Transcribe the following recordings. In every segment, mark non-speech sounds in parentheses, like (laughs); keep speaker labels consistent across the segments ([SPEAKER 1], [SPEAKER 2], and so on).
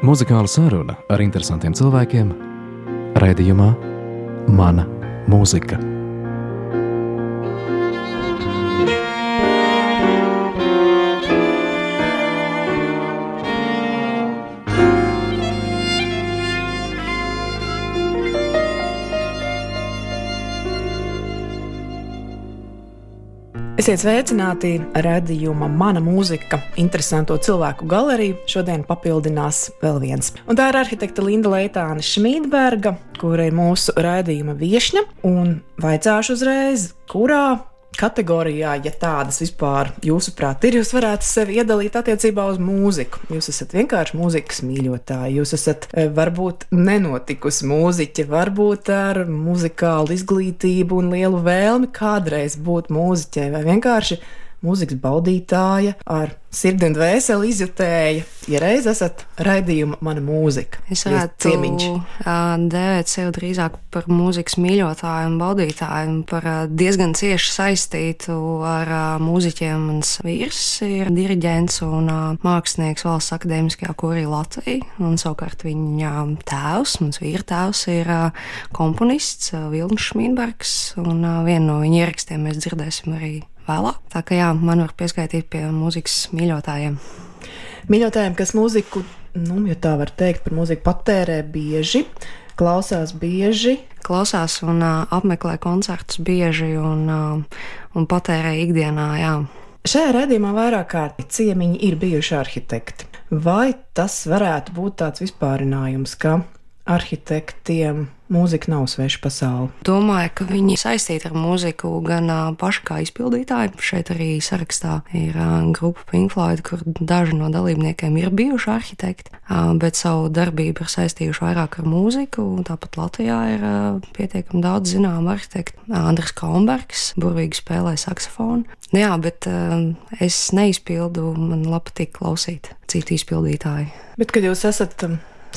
[SPEAKER 1] Muzikāla saruna ar interesantiem cilvēkiem raidījumā Mana mūzika.
[SPEAKER 2] Esiet sveicināti redzējuma Mana mūzika, interesanto cilvēku galeriju. Šodien papildinās vēl viens. Un tā ir arhitekta Linda Leitāne Šmītberga, kura ir mūsu redzējuma viesņa. Un vaicāšu uzreiz, kurā kategorijā, ja tādas vispār jūsuprāt ir, jūs varētu sevi iedalīt attiecībā uz mūziku. Jūs esat vienkārši mūzikas mīļotāji, jūs esat eh, varbūt nenotikusi mūziķe, varbūt ar muzikālu izglītību un lielu vēlmi kādreiz būt mūziķei vai vienkārši mūzikas baudītāja, ar sirdi un dvēseli izjutēja. Ja reiz esat raidījuma mana mūzika,
[SPEAKER 3] es varētu dēvēt sevi drīzāk par mūzikas mīļotāju un baudītāju, un par diezgan cieši saistītu ar mūziķiem. Mans vīrs ir diriģents un mākslinieks valsts akadēmiskajā korī Latvijā, un savukārt viņa tēvs, mans vīra tēvs, ir komponists Vilnis Šmīnbergs, un vienu no viņa ierakstiem mēs dzirdēsim arī vēlāk. Tā kā jā, man var pieskaitīt pie mūzikas mīļotājiem.
[SPEAKER 2] Mīļotājiem, kas mūziku, nu, ja tā var teikt, par mūziku patērē bieži, klausās bieži.
[SPEAKER 3] Klausās un uh, apmeklē koncertus bieži un, uh, un patērē ikdienā. Jā.
[SPEAKER 2] Šajā redzējumā vairāk kārt ciemiņi ir bijuši arhitekti. Vai tas varētu būt tāds vispārinājums, ka arhitektiem mūzika nav sveša pasaule.
[SPEAKER 3] Domāju, ka viņi saistīti ar mūziku gan paši kā izpildītāji. Šeit arī sarakstā ir grupa Pink Floyd, kur daži no dalībniekiem ir bijuši arhitekti, bet savu darbību ir saistījuši vairāk ar mūziku. Tāpat Latvijā ir pietiekami daudz zināmu arhitektu. Andris Kronbergs burvīgi spēlē saksofonu. Nu jā, bet es neizpildu, man patīk klausīt citu izpildītāju.
[SPEAKER 2] Bet, kad jūs esat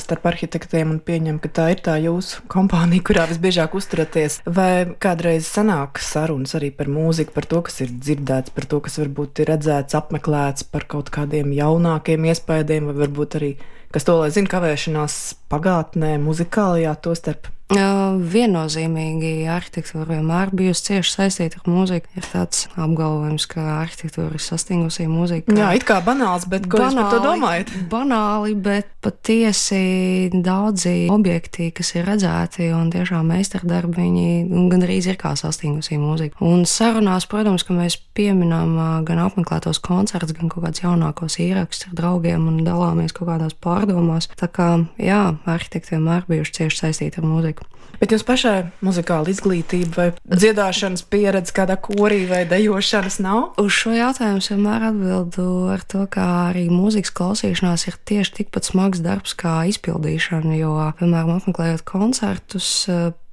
[SPEAKER 2] starp arhitektiem un pieņem, ka tā ir tā jūsu kompānija, kurā visbiežāk uzturaties. Vai kādreiz sanāk sarunas arī par mūziku, par to, kas ir dzirdēts, par to, kas varbūt ir redzēts, apmeklēts, par kaut kādiem jaunākiem iespējām, vai varbūt arī, kas to lai zina, kavēšanās pagātnē, muzikālajā to starp?
[SPEAKER 3] Viennozīmīgi arhitektūra vienmēr bijusi cieši saistīta ar mūziku. Ir tāds apgalvojums, ka arhitektūra ir sastingusi mūzika.
[SPEAKER 2] Jā, it kā banāls, bet ko banāli, jūs par to domājat?
[SPEAKER 3] Banāli, bet patiesi daudzi objekti, kas ir redzēti un tiešām meistardarbi, viņi gandrīz ir kā sastingusi mūzika. Un sarunās, protams, ka mēs pieminām gan apmeklētos koncertus, gan kaut kādus jaunākos ierakstus ar draugiem un dalāmies kaut kādās pārdomās. Tā kā, jā, arhitekti vienmēr bijuši cieši saistīti ar mūziku.
[SPEAKER 2] Bet jums pašai muzikāla izglītība vai dziedāšanas pieredze kādā korī vai dejošanas nav?
[SPEAKER 3] Uz šo jautājumu vienmēr atbildu ar to, ka arī mūzikas klausīšanās ir tieši tikpat smags darbs kā izpildīšana, jo, piemēram, apmeklējot koncertus,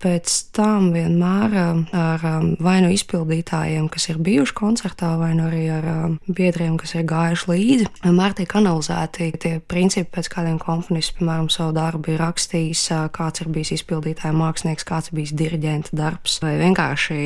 [SPEAKER 3] pēc tam vienmēr um, ar um, vai nu izpildītājiem, kas ir bijuši koncertā, vai nu arī ar um, biedriem, kas ir gājuši līdzi, vienmēr tiek analizēti tie principi, pēc kādiem komponists, piemēram, savu darbu ir rakstījis, uh, kāds ir bijis izpildītāja mākslinieks, kāds ir bijis diriģenta darbs, vai vienkārši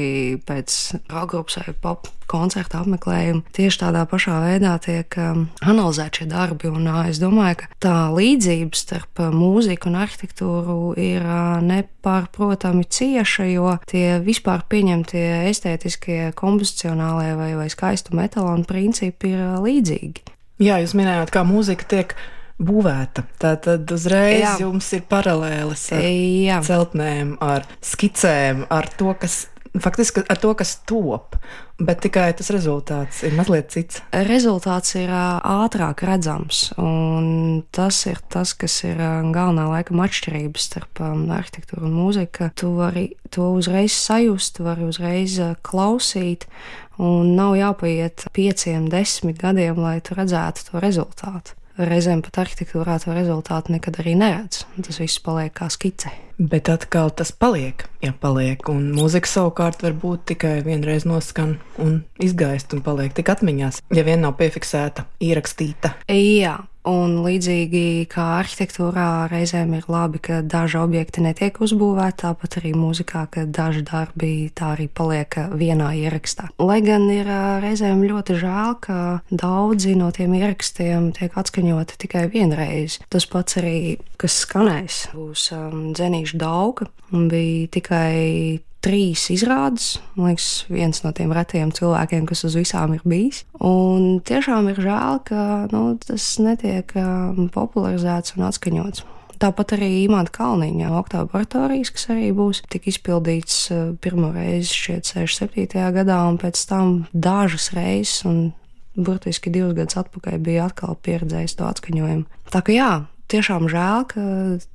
[SPEAKER 3] pēc rockgrupas vai pop koncerta apmeklējumu. Tieši tādā pašā veidā tiek um, analizēti šie darbi. Un, uh, es domāju, ka tā līdzība starp uh, mūziku un arhitektūru ir uh, nepārprotama jūtami cieša, jo tie vispār pieņemtie estētiskie, kompozicionālie vai, vai skaistu metālonu principi ir līdzīgi.
[SPEAKER 2] Jā, jūs minējāt, kā mūzika tiek būvēta. Tad uzreiz Jā. jums ir paralēlis ar Jā. celtnēm, ar skicēm, ar to, kas faktiski ar to, kas top. Bet tikai tas rezultāts ir mazliet cits.
[SPEAKER 3] Rezultāts ir ātrāk redzams, un tas ir tas, kas ir galvenā laikam atšķirības starp arhitektūru un mūziku. Tu vari to uzreiz sajust, vari uzreiz klausīt, un nav jāpaiet pieciem, desmit gadiem, lai tu redzētu to rezultātu. Reizēm pat arhitektūrā to rezultātu nekad arī neredz. Tas viss paliek kā skice.
[SPEAKER 2] Bet atkal tas paliek, ja paliek. Un mūzika savukārt var būt tikai vienreiz noskan un izgaist un paliek tik atmiņās, ja vien nav piefiksēta, ierakstīta.
[SPEAKER 3] Jā, Un līdzīgi kā arhitektūrā reizēm ir labi, ka daži objekti netiek uzbūvēti, tāpat arī mūzikā, ka daži darbi tā arī paliek vienā ierakstā. Lai gan ir reizēm ļoti žēl, ka daudzi no tiem ierakstiem tiek atskaņoti tikai vienreiz. Tas pats arī, kas skanēs, būs um, dzenīšu dauga un bija tikai trīs izrādes. Man liekas, viens no tiem retajiem cilvēkiem, kas uz visām ir bijis. Un tiešām ir žēl, ka nu, tas netiek um, popularizēts un atskaņots. Tāpat arī Imants Kalniņa oktobra oratorijas, kas arī būs tik izpildīts uh, pirmo reizi šeit 67. gadā, un pēc tam dažas reizes, un burtiski divus gadus atpakaļ bija atkal pieredzējis to atskaņojumu. Tā kā jā, tiešām žēl, ka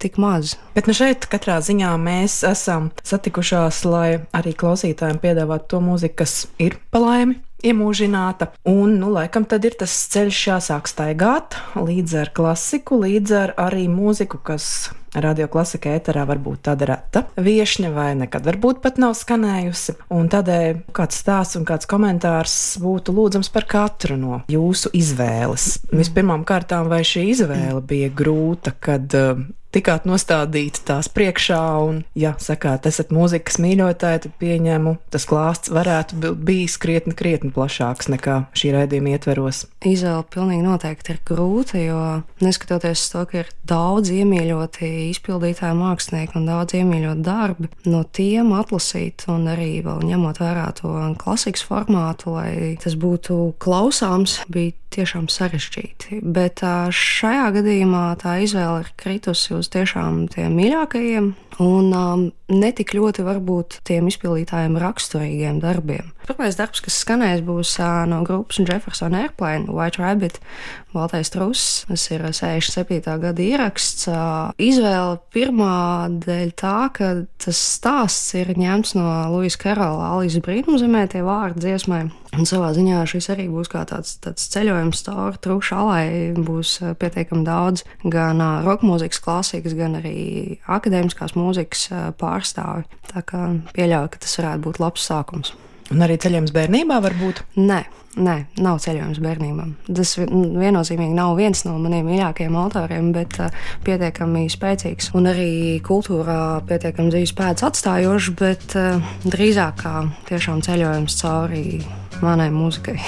[SPEAKER 3] tik maz.
[SPEAKER 2] Bet nu šeit katrā ziņā mēs esam satikušās, lai arī klausītājiem piedāvātu to mūziku, kas ir palaimi. Iemūžināta, un, nu, laikam, tad ir tas ceļš jāsāk staigāt līdz ar klasiku, līdz ar arī mūziku, kas Radio klasika ēterā var būt tāda reta viesņa, vai nekad varbūt pat nav skanējusi. Un tādēļ kāds stāsts un kāds komentārs būtu lūdzams par katru no jūsu izvēles. Vispirmām kārtām, vai šī izvēle bija grūta, kad uh, tikāt nostādīti tās priekšā, un, ja sakāt, esat mūzikas mīļotāji, tad pieņemu, tas klāsts varētu būt bijis krietni, krietni plašāks nekā šī raidījuma ietveros.
[SPEAKER 3] Izvēle pilnīgi noteikti ir grūta, jo neskatoties to, ka ir daudz iemīļoti izpildītāji mākslinieki un daudz iemīļot darbi, no tiem atlasīt un arī ņemot vērā to klasikas formātu, lai tas būtu klausāms, bija tiešām sarežģīti. Bet šajā gadījumā tā izvēle ir kritusi uz tiešām tiem mīļākajiem un um, netik ļoti varbūt tiem izpildītājiem raksturīgiem darbiem. Pirmais darbs, kas skanēs, būs uh, no grupas Jefferson Airplane, White Rabbit, Baltais Truss. Tas ir 67. gada ieraksts. Uh, izvēle pirmā dēļ tā, ka tas stāsts ir ņemts no Luisa Karola Alijas brīnumzemē, tie vārdi dziesmai. Un savā ziņā šis arī būs kā tāds, tāds ceļojums cauri trušu alai. Būs pietiekami daudz gan roka mūzikas klasikas, gan arī akadēmiskās mūzikas mūzikas pārstāvi. Tā kā pieļauju, ka tas varētu būt labs sākums.
[SPEAKER 2] Un arī ceļojums bērnībā var būt?
[SPEAKER 3] Nē, nē, nav ceļojums bērnībā. Tas viennozīmīgi nav viens no maniem mīļākajiem autoriem, bet uh, pietiekami spēcīgs un arī kultūrā pietiekami dzīves pēdas atstājošs, bet uh, drīzāk kā tiešām ceļojums cauri manai mūzikai.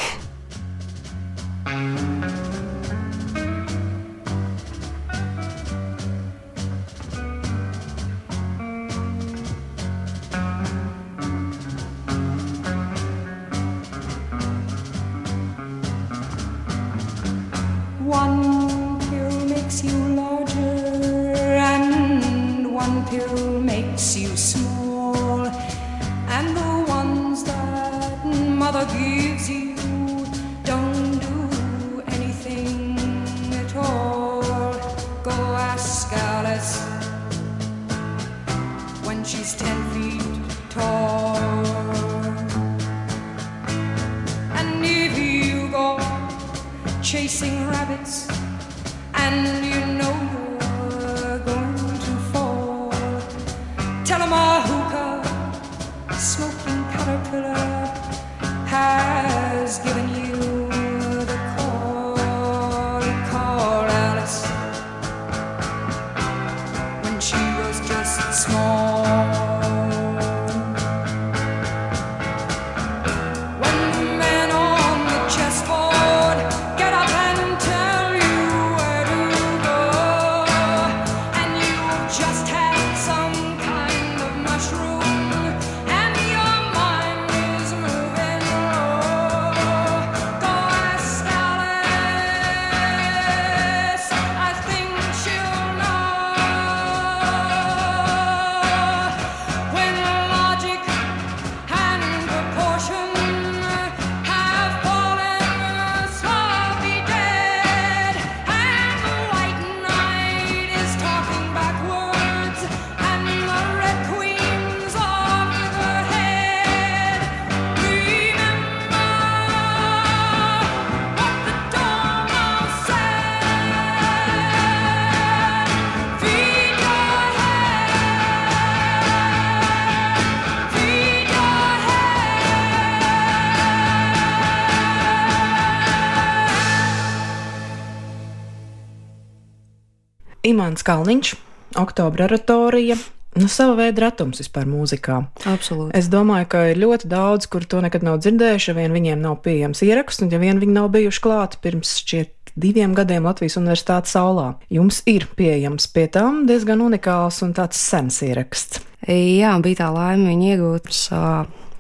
[SPEAKER 2] Imants Kalniņš, Oktobra oratorija. Nu, sava veida ratums vispār mūzikā.
[SPEAKER 3] Absolūti.
[SPEAKER 2] Es domāju, ka ir ļoti daudz, kur to nekad nav dzirdējuši, ja vien viņiem nav pieejams ieraksts, un ja vien viņi nav bijuši klāti pirms šķiet diviem gadiem Latvijas Universitātes saulā. Jums ir pieejams pie tām diezgan unikāls un tāds sens ieraksts.
[SPEAKER 3] Jā, bija tā laime viņu iegūt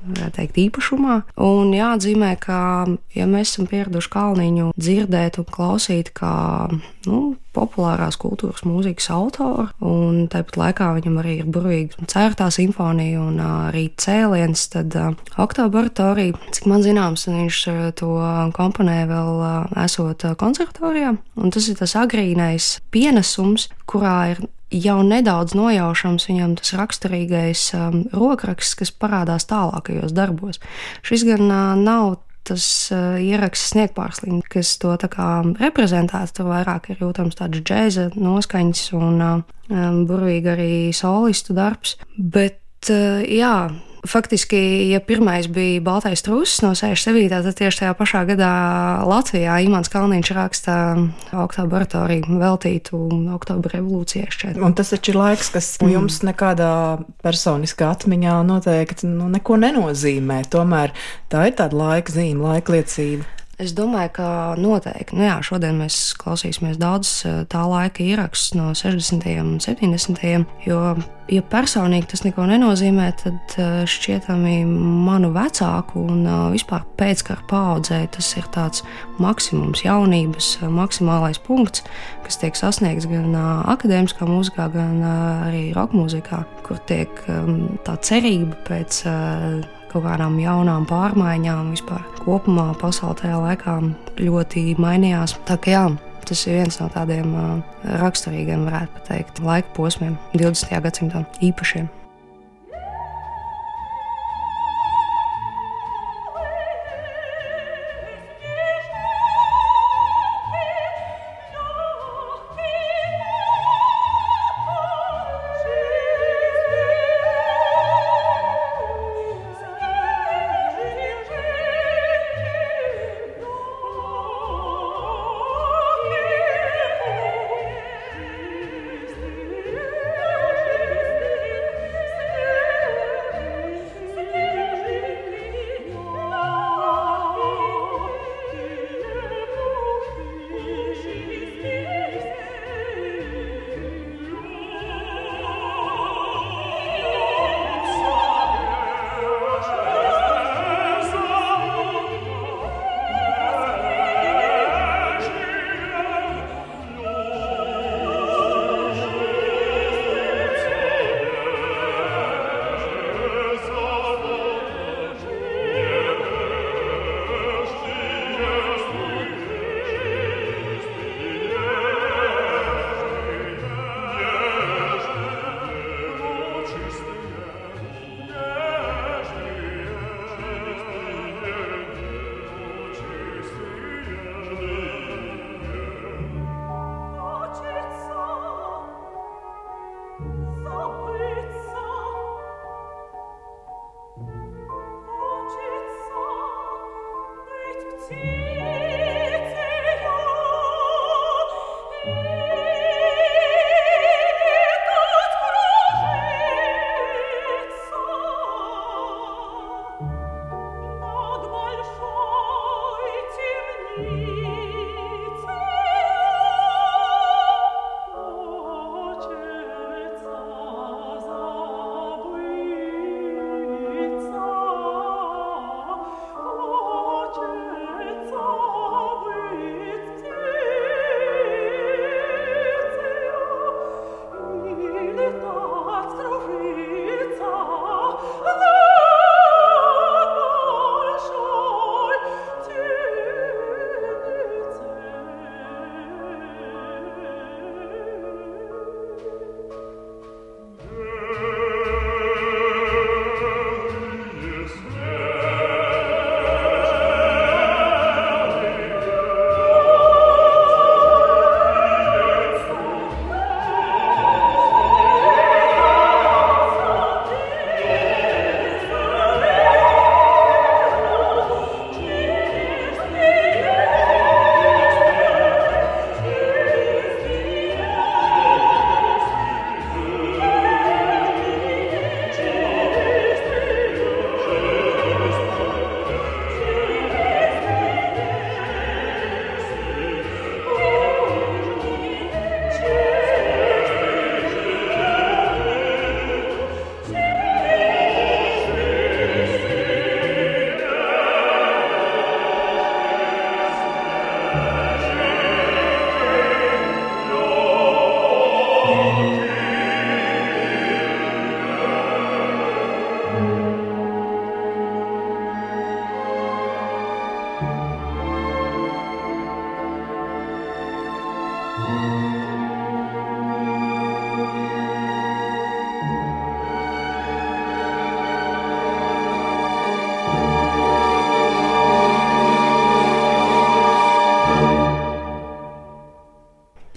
[SPEAKER 3] savā teikt, īpašumā. Un jāatzīmē, ka, ja mēs esam pieraduši Kalniņu dzirdēt un klausīt kā nu, populārās kultūras mūzikas autoru, un tāpat laikā viņam arī ir burvīga cērtā simfonija un arī cēliens, tad uh, oktobratorija, cik man zināms, viņš to komponē vēl uh, esot konservatorijā, un tas ir tas agrīnais pienesums, kurā ir jau nedaudz nojaušams viņam tas raksturīgais um, rokraksts, kas parādās tālākajos darbos. Šis gan uh, nav tas uh, ieraksts sniegpārslīd, kas to tā kā reprezentēts. Tur vairāk ir jūtams tāds džēza noskaņas un uh, um, burvīgi arī solistu darbs. Bet, uh, jā, Faktiski, ja pirmais bija Baltais Trusis no 67. tad tieši tajā pašā gadā Latvijā Imants Kalniņš raksta Oktobra oratoriju veltītu Oktobra revolūcijai šķiet.
[SPEAKER 2] Un tas taču ir laiks, kas mm. jums nekādā personiskā atmiņā noteikti nu, neko nenozīmē. Tomēr tā ir tāda laika zīme, laika liecība.
[SPEAKER 3] Es domāju, ka noteikti. Nu jā, šodien mēs klausīsimies daudz eh, tā laika ierakstus no 60. un 70. Jo, ja personīgi tas neko nenozīmē, tad eh, šķietami manu vecāku un eh, vispār pēckara paudzē tas ir tāds maksimums, jaunības maksimālais punkts, kas tiek sasniegts gan akadēmiskā mūzikā, gan arī roka mūzikā, kur tiek ehm, tā cerība pēc kaut kādām jaunām pārmaiņām. Vispār kopumā pasaulē tajā laikā ļoti mainījās. Tā kā jā, tas ir viens no tādiem raksturīgiem, varētu teikt, laika posmiem, 20. gadsimta īpašiem.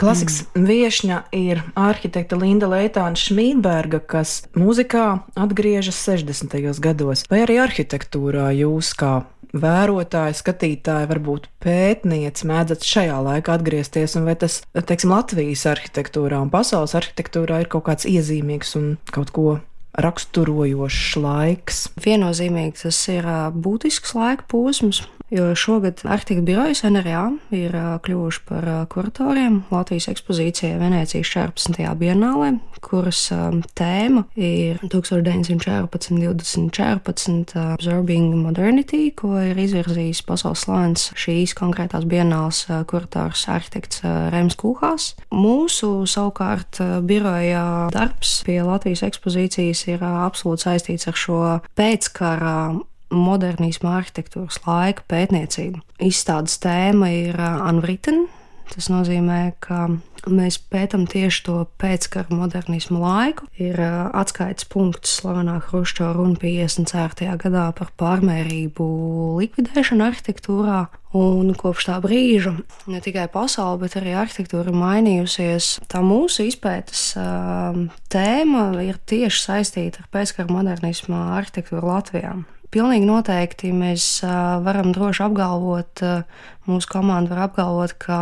[SPEAKER 2] Klasikas mm. viesņa ir arhitekta Linda Leitāna Šmītberga, kas mūzikā atgriežas 60. gados, vai arī arhitektūrā jūs kā vērotāji, skatītāji, varbūt pētnieci mēdzat šajā laikā atgriezties, un vai tas, teiksim, Latvijas arhitektūrā un pasaules arhitektūrā ir kaut kāds iezīmīgs un kaut ko raksturojošs laiks?
[SPEAKER 3] Viennozīmīgi tas ir būtisks laika posms. Jo šogad arhitekta birojas NRA ir kļuvuši par kuratoriem Latvijas ekspozīcijai Venecijas 14. bienālē, kuras tēma ir 1914-2014 Absorbing Modernity, ko ir izvirzījis pasaules slānis šīs konkrētās bienāls kurators arhitekts Rems Kūhās. Mūsu savukārt biroja darbs pie Latvijas ekspozīcijas ir absolūti saistīts ar šo pēckara modernisma arhitektūras laika pētniecību. Izstādes tēma ir Unwritten. Tas nozīmē, ka mēs pētām tieši to pēckara modernismu laiku. Ir atskaites punkts slavenā Hruščova runa 54. gadā par pārmērību likvidēšanu arhitektūrā. Un kopš tā brīža ne tikai pasaule, bet arī arhitektūra ir mainījusies. Tā mūsu izpētes tēma ir tieši saistīta ar pēckara modernismu arhitektūru Latvijā. Pilnīgi noteikti mēs varam droši apgalvot, mūsu komanda var apgalvot, ka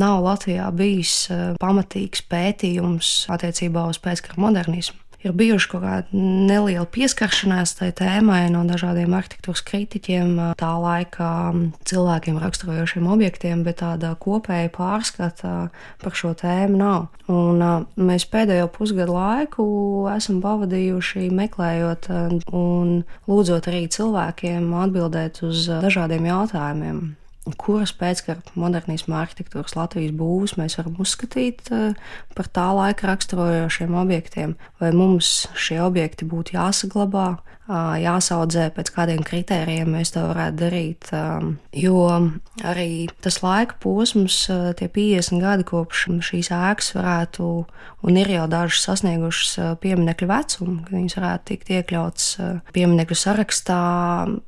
[SPEAKER 3] nav Latvijā bijis pamatīgs pētījums attiecībā uz pēckara modernismu ir bijuši kaut kāda neliela pieskaršanās tai tēmai no dažādiem arhitektūras kritiķiem, tā laika cilvēkiem raksturojošiem objektiem, bet tāda kopēja pārskata par šo tēmu nav. Un mēs pēdējo pusgadu laiku esam pavadījuši meklējot un lūdzot arī cilvēkiem atbildēt uz dažādiem jautājumiem kuras pēckara modernisma arhitektūras Latvijas būvus mēs varam uzskatīt eh, par tā laika raksturojošiem objektiem, vai mums šie objekti būtu jāsaglabā, jāsaudzē, pēc kādiem kritērijiem mēs to varētu darīt. Jo arī tas laika posms, tie 50 gadi kopš šīs ēkas varētu, un ir jau dažas sasniegušas pieminiektu vecumu, kad viņas varētu tikt iekļautas pieminiektu sarakstā.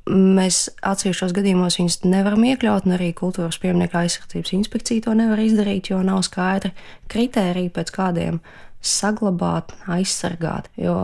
[SPEAKER 3] Mēs atsevišķos gadījumos viņus nevaram iekļaut, un arī kultūras pieminiektu aizsardzības inspekcija to nevar izdarīt, jo nav skaidri kritēriji, pēc kādiem saglabāt, aizsargāt. Jo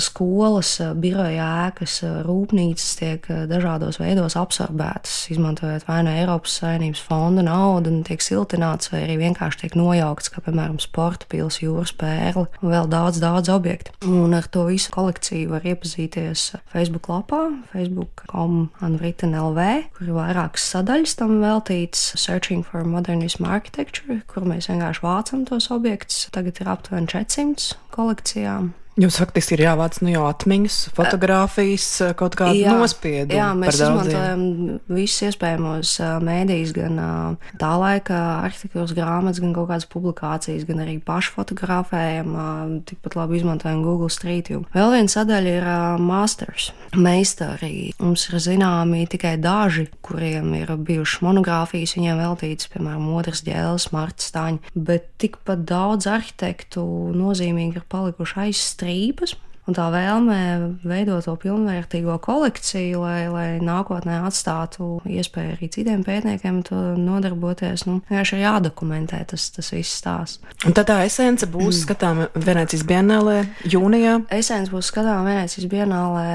[SPEAKER 3] skolas, biroja ēkas, rūpnīcas tiek uh, dažādos veidos absorbētas, izmantojot vai no Eiropas Savienības fonda naudu, un tiek siltināts, vai arī vienkārši tiek nojaukts, kā piemēram sporta pils, jūras pērli un vēl daudz, daudz objektu. Un ar to visu kolekciju var iepazīties Facebook lapā, facebook.com Unwritten LV, kur ir vairākas sadaļas tam veltīts Searching for Modernism Architecture, kur mēs vienkārši vācam tos objektus. Tagad ir aptuveni 400 kolekcijām.
[SPEAKER 2] Jums faktiski ir jāvāc nu jau atmiņas, fotografijas, kaut kāda nospieduma.
[SPEAKER 3] Jā, mēs izmantojam visus iespējamos mēdījus, gan tā laika arhitektūras grāmatas, gan kaut kādas publikācijas, gan arī pašu fotografējam, tikpat labi izmantojam Google Street View. Vēl viena sadaļa ir masters, meistari. Mums ir zināmi tikai daži, kuriem ir bijušas monogrāfijas, viņiem veltītas, piemēram, otrs ģēles, Marta Staņa, bet tikpat daudz arhitektu nozīmīgi ir palikuši aizstrādāti Caraíbas Un tā vēlme veidot to pilnvērtīgo kolekciju, lai, lai nākotnē atstātu iespēju arī citiem pētniekiem to nodarboties, nu, vienkārši ir jādokumentē tas, tas viss stāsts.
[SPEAKER 2] Un tad tā esence būs mm. skatāma Venecijas bienālē jūnijā?
[SPEAKER 3] Esence būs skatāma Venecijas bienālē,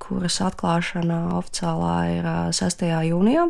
[SPEAKER 3] kuras atklāšana oficiālā ir 6. jūnijā.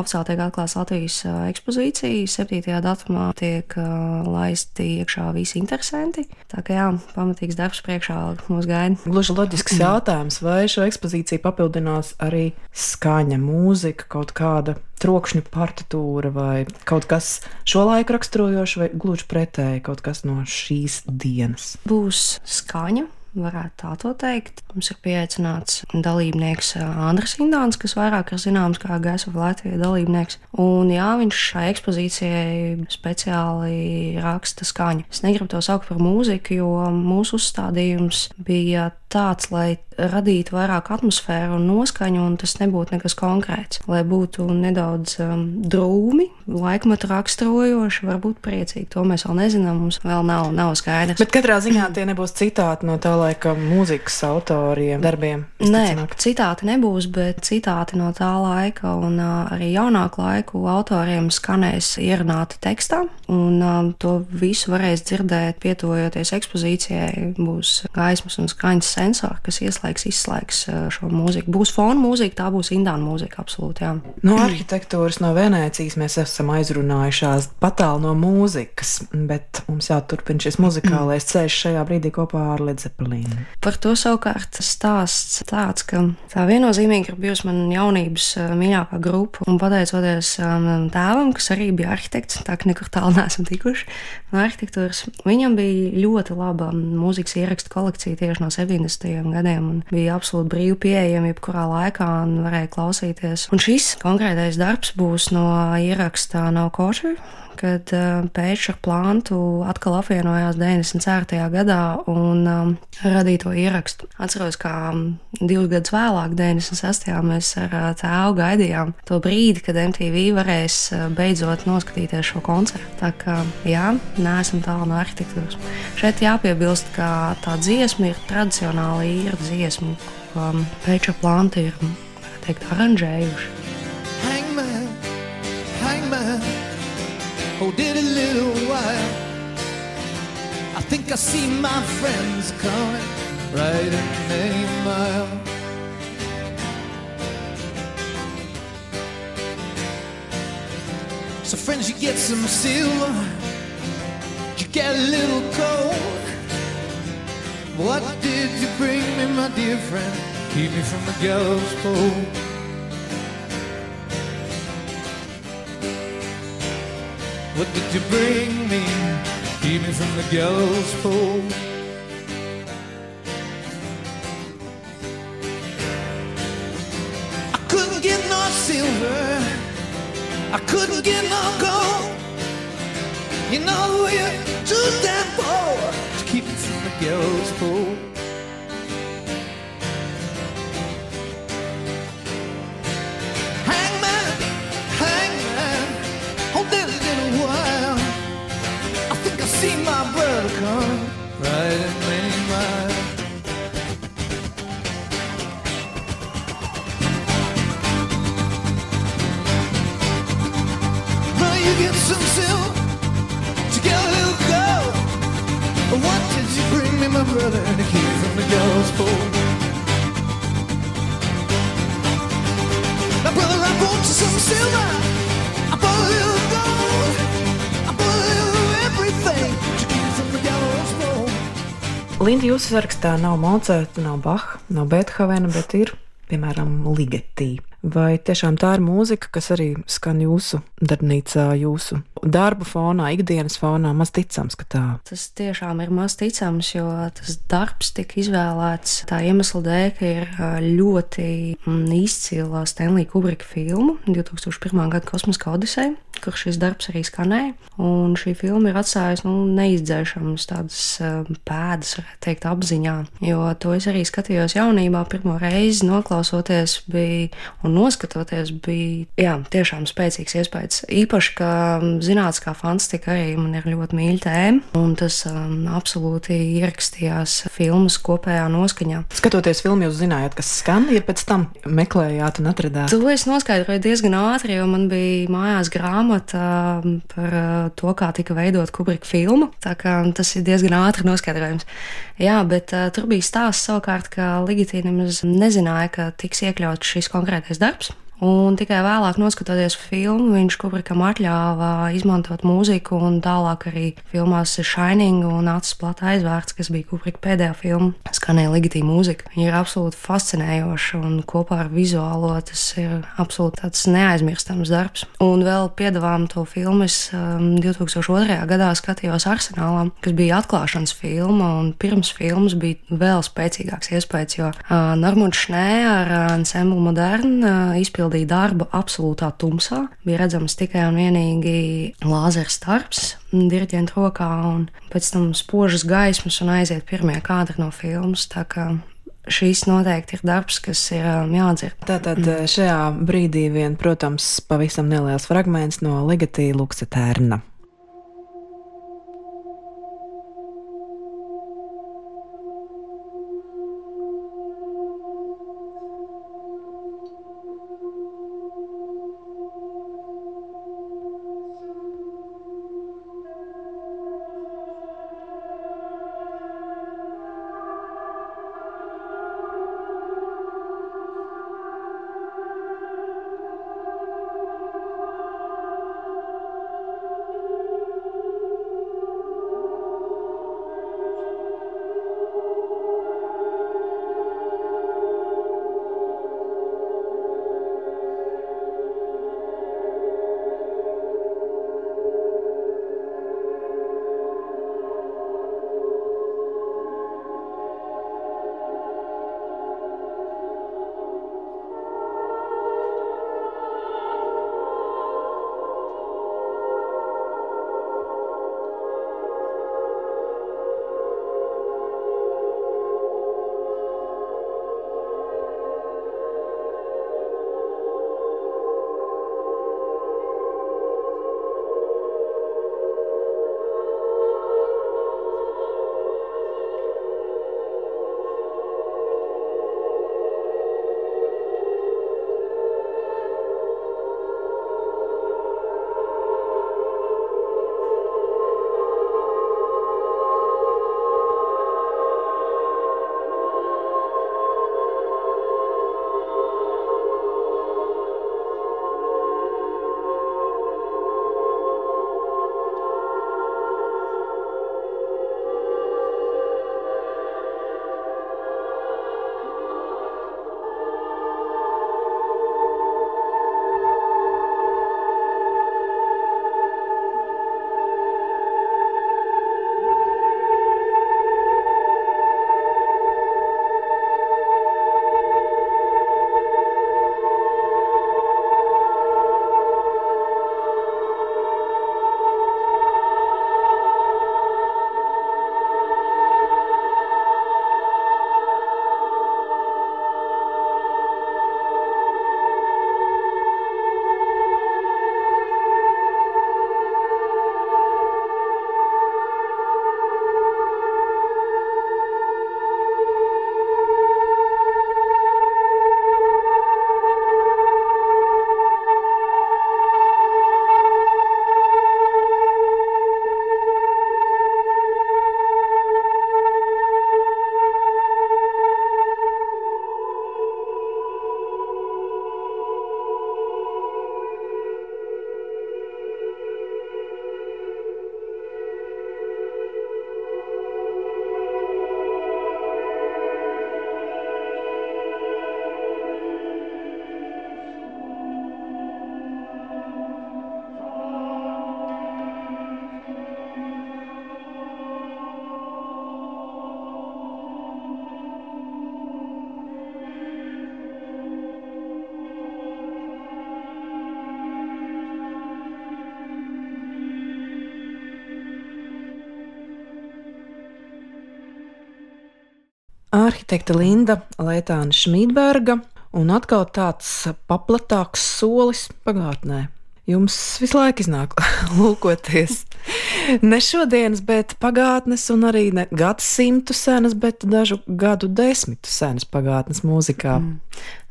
[SPEAKER 3] Oficiāli tiek atklāts Latvijas ekspozīcija, 7. datumā tiek laisti iekšā visi interesanti. Tā kā jā, pamatīgs darbs priekšā mums gaida.
[SPEAKER 2] Gluži loģisks jautājums, vai šo ekspozīciju papildinās arī skaņa, mūzika, kaut kāda trokšņu partitūra vai kaut kas šo laiku raksturojošs, vai gluži pretēji kaut kas no šīs dienas?
[SPEAKER 3] Būs skaņa varētu tā to teikt. Mums ir pieaicināts dalībnieks Andris Indāns, kas vairāk ir zināms kā Gaisa Latvijas dalībnieks. Un jā, viņš šai ekspozīcijai speciāli raksta skaņu. Es negribu to saukt par mūziku, jo mūsu uzstādījums bija tāds, lai radītu vairāk atmosfēru un noskaņu, un tas nebūtu nekas konkrēts. Lai būtu nedaudz um, drūmi, laikmetu raksturojoši, varbūt priecīgi. To mēs vēl nezinām, mums vēl nav, nav skaidrs.
[SPEAKER 2] Bet katrā ziņā tie nebūs citāti no tā laika mūzikas autoriem darbiem.
[SPEAKER 3] Nē, citāti nebūs, bet citāti no tā laika un uh, arī jaunāku laiku autoriem skanēs ierunāti tekstā, un um, to visu varēs dzirdēt, pietuvojoties ekspozīcijai. Būs gaismas un skaņas sensori, kas ieslēgs, izslēgs uh, šo mūziku. Būs fona mūzika, tā būs indāna mūzika, absolūti. Jā.
[SPEAKER 2] No arhitektūras, no Venēcijas mēs esam aizrunājušās patālu no mūzikas, bet mums jāturpina šis muzikālais ceļš šajā brīdī kopā ar Ledzepelīnu.
[SPEAKER 3] Par to savukārt stāsts tāds, ka tā viennozīmīgi ir bijusi man jaunības uh, mīļākā grupa, un pateicoties um, tēvam, kas arī bija arhitekts, tā ka nekur tālu (laughs) neesam tikuši no arhitektūras, viņam bija ļoti laba mūzikas ierakstu kolekcija tieši no 70. Gadiem, un bija absolūti brīvi pieejama jebkurā laikā, un varēja klausīties. Un šis konkrētais darbs būs no ieraksta No Kosher, kad uh, pēkšņi plāntu atkal apvienojās 94. gadā un um, radīja to ierakstu. Atceros, kā um, divus gadus vēlāk, 96. mēs ar uh, tēvu gaidījām to brīdi, kad MTV varēs uh, beidzot noskatīties šo koncertu. Tā kā jā, neesam tālu no arhitektūras. Šeit jāpiebilst, ka tā dziesma ir tradicionāla īra dziesma, ko um, pēkšņi plānti ir teikt, aranžējuši. Think I see my friends coming right in a mile. So, friends, you get some silver, you get a little cold. What did you bring me, my dear friend? Keep me from the gallows pole. What did you bring me? Keep me from the gallows pole. I couldn't get no silver. I couldn't get no gold. You know you're too damn poor to keep me from the gallows pole. The gallows pole. Now, brother, I bought you some silver. I bought a little gold. I bought a little everything to keep from the gallows pole. Linda, jūsu sarakstā nav Mocarta, nav Baha, nav Beethovena, bet ir, piemēram, Ligetī. Vai tiešām tā ir mūzika, kas arī skan jūsu darbnīcā, jūsu darba fonā, ikdienas fonā? Maz ticams, ka tā. Tas tiešām ir maz ticams, jo tas darbs tika izvēlēts tā iemesla dēļ, ka ir ļoti mm, izcila Stanley Kubrika filma 2001. gada kosmosa odiseja, kur šis darbs arī skanēja. Un šī filma ir atstājusi nu, neizdzēšamas tādas pēdas, varētu teikt, apziņā. Jo to es arī skatījos jaunībā, pirmo reizi noklausoties bija un noskatoties, bija jā, tiešām spēcīgs iespējas. Īpaši, ka zinātniskā fantastika arī man ir ļoti mīļa tēma, un tas um, absolūti ierakstījās filmas kopējā noskaņā.
[SPEAKER 2] Skatoties filmu, jūs zinājāt, kas skan, ja pēc tam meklējāt un atradāt?
[SPEAKER 3] To es noskaidroju diezgan ātri, jo man bija mājās grāmata um, par uh, to, kā tika veidot Kubrika filma. Tā kā tas ir diezgan ātri noskaidrojams. Jā, bet uh, tur bija stāsts savukārt, ka Ligitīna nemaz nezināja, ka tiks iekļauts šis konkrētais darbs. Un tikai vēlāk, noskatoties filmu, viņš Kubrikam atļāva izmantot mūziku, un tālāk arī filmās Shining un Acis plata aizvērts, kas bija Kubrika pēdējā filma, skanēja legitīma mūzika. Viņa ir absolūti fascinējoša, un kopā ar vizuālo tas ir absolūti tāds neaizmirstams darbs. Un vēl piedāvām to filmu es um, 2002. gadā skatījos Arsenālā, kas bija atklāšanas filma, un pirms filmas bija vēl spēcīgāks iespējas, jo uh, Normons Šnē ar uh, Ensemble Modern uh, izpildīja izpildīja darbu absolūtā tumsā. Bija redzams tikai un vienīgi lāzera starps, diriģenta rokā, un pēc tam spožas gaismas un aiziet pirmie kadri no filmas. šis noteikti ir darbs, kas ir um, jādzird.
[SPEAKER 2] Tātad mm. šajā brīdī vien, protams, pavisam neliels fragments no Ligatīna Luksatērna. Arhitekte Linda Leitāna Šmītberga, un atkal tāds paplatāks solis pagātnē. Jums visu laiku iznāk (laughs) lūkoties. Ne šodienas, bet pagātnes, un arī ne gadsimtu senas, bet dažu gadu desmitu senas pagātnes mūzikā. Mm.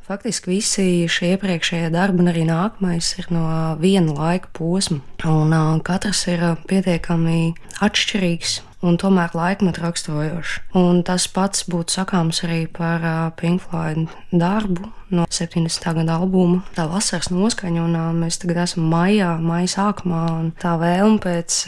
[SPEAKER 3] Faktiski visi šie iepriekšējie darbi, un arī nākamais, ir no viena laika posma. Un uh, katrs ir pietiekami atšķirīgs un tomēr laikmetu raksturojošs. Un tas pats būtu sakāms arī par Pink Floyd darbu no 70. gada albuma. Tā vasaras noskaņa, un mēs tagad esam maijā, maija sākumā, un tā vēlme pēc,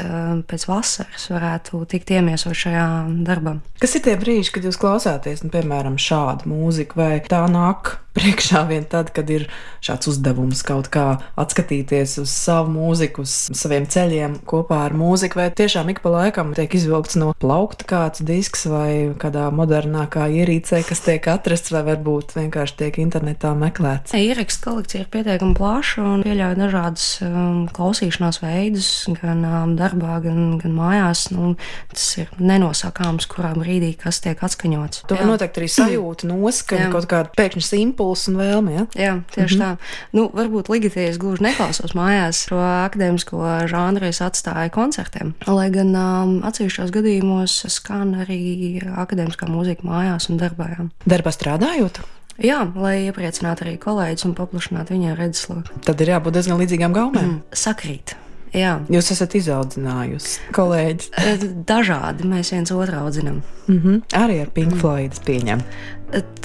[SPEAKER 3] pēc vasaras varētu tikt iemiesot šajā darbā.
[SPEAKER 2] Kas ir tie brīži, kad jūs klausāties, nu, piemēram, šādu mūziku, vai tā nāk (laughs) priekšā vien tad, kad ir šāds uzdevums kaut kā atskatīties uz savu mūziku, uz saviem ceļiem kopā ar mūziku, vai tiešām ik pa laikam tiek izvilkts no plaukta kāds disks vai kādā modernākā ierīcē, kas tiek atrasts, vai varbūt vienkārši tiek internetā internetā meklēts?
[SPEAKER 3] Ierakstu kolekcija ir pietiekami plaša un pieļauj dažādas um, klausīšanās veidus, gan um, darbā, gan, gan mājās. Nu, tas ir nenosakāms, kurā brīdī kas tiek atskaņots.
[SPEAKER 2] To noteikti arī sajūta, noskaņa, kaut kāda pēkšņas impulsa un vēlme. Ja?
[SPEAKER 3] Jā, tieši mm -hmm. tā. Nu, varbūt Ligitīs gluži neklausos mājās šo akadēmisko žanru es atstāju koncertiem. Lai gan um, atsevišķos gadījumos skan arī akadēmiskā mūzika mājās un darbā. Jā.
[SPEAKER 2] Darbā strādājot?
[SPEAKER 3] Jā, lai iepriecinātu arī kolēģus un paplašinātu viņu redzesloku.
[SPEAKER 2] Tad ir jābūt diezgan līdzīgām gaumēm. Mm,
[SPEAKER 3] sakrīt. Jā.
[SPEAKER 2] Jūs esat izaudzinājusi kolēģis. (laughs)
[SPEAKER 3] Dažādi mēs viens otru audzinām.
[SPEAKER 2] Mm -hmm. Arī ar Pink Floyd pieņem.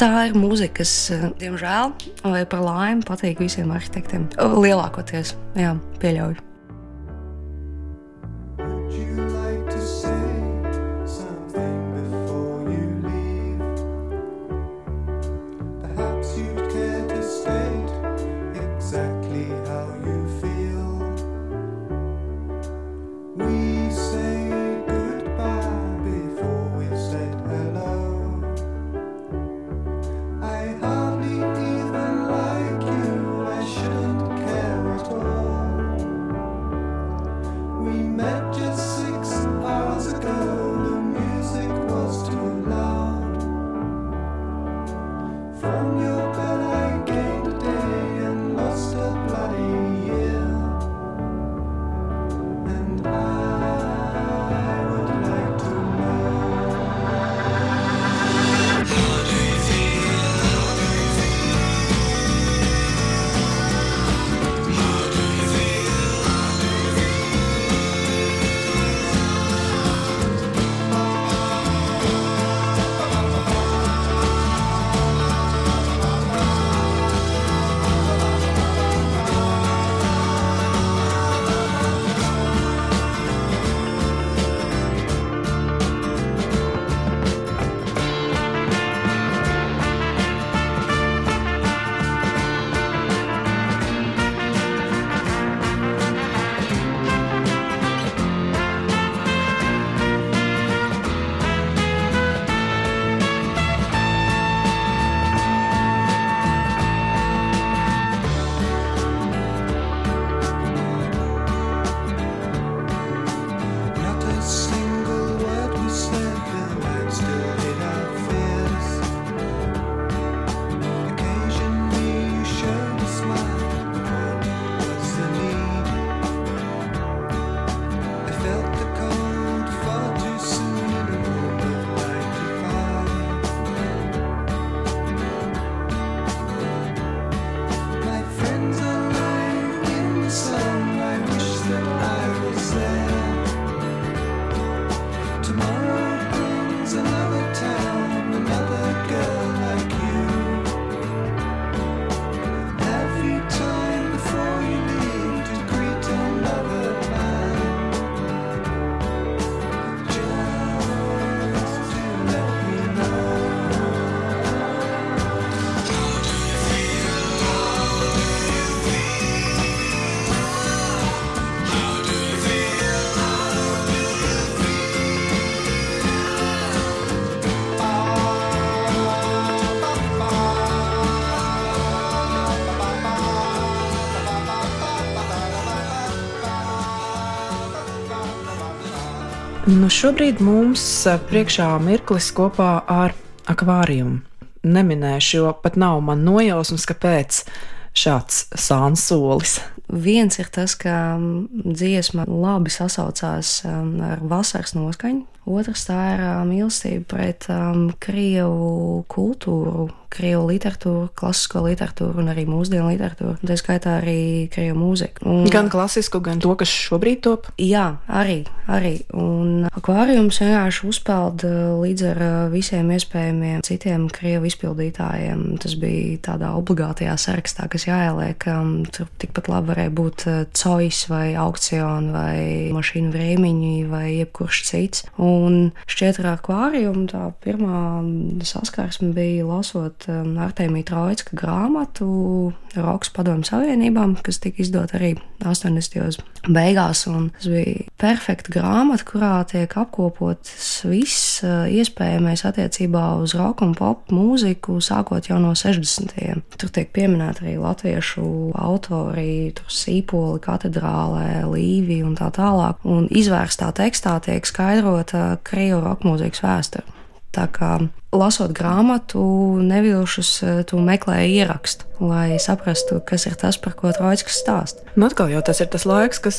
[SPEAKER 3] Tā ir mūzika, kas, diemžēl, vai par laimi, patīk visiem arhitektiem. Lielākoties, jā, pieļauju.
[SPEAKER 2] Nu, šobrīd mums eh, priekšā mirklis kopā ar akvāriju. Neminēšu, jo pat nav man nojausmas, kāpēc šāds sānsolis.
[SPEAKER 3] Viens ir tas, ka mm, dziesma labi sasaucās mm, ar vasaras noskaņu. Otrs tā ir mm, mīlestība pret um, krievu kultūru, krievu literatūru, klasisko literatūru un arī mūsdienu literatūru. Tā skaitā arī krievu mūziku.
[SPEAKER 2] Un, gan klasisku, gan to, kas šobrīd top.
[SPEAKER 3] Jā, arī. arī. Un akvārijums vienkārši uzpeld līdz ar visiem iespējamiem citiem krievu izpildītājiem. Tas bija tādā obligātajā sarakstā, kas jāieliek. Tur tikpat labi varēja būt cojas vai aukciona vai mašīnu vrēmiņi vai jebkurš cits. Un šķiet ar akvāriju tā pirmā saskarsme bija lasot lasot um, Artēmija Trojska grāmatu Rokas padomu savienībām, kas tika izdota arī 80. beigās. Tas bija perfekta grāmata, kurā tiek apkopots viss uh, iespējamais attiecībā uz roka un pop mūziku, sākot jau no 60. Tur tiek pieminēta arī latviešu autori, sīpoli, katedrālē, līvi un tā tālāk. Un izvērstā tekstā tiek skaidrota krievu roka mūzikas vēsture. Tā kā lasot grāmatu, nevilšus eh, tu meklēji ierakstu, lai saprastu, kas ir tas, par ko Trojskis stāsta.
[SPEAKER 2] Nu, atkal jau tas ir tas laiks, kas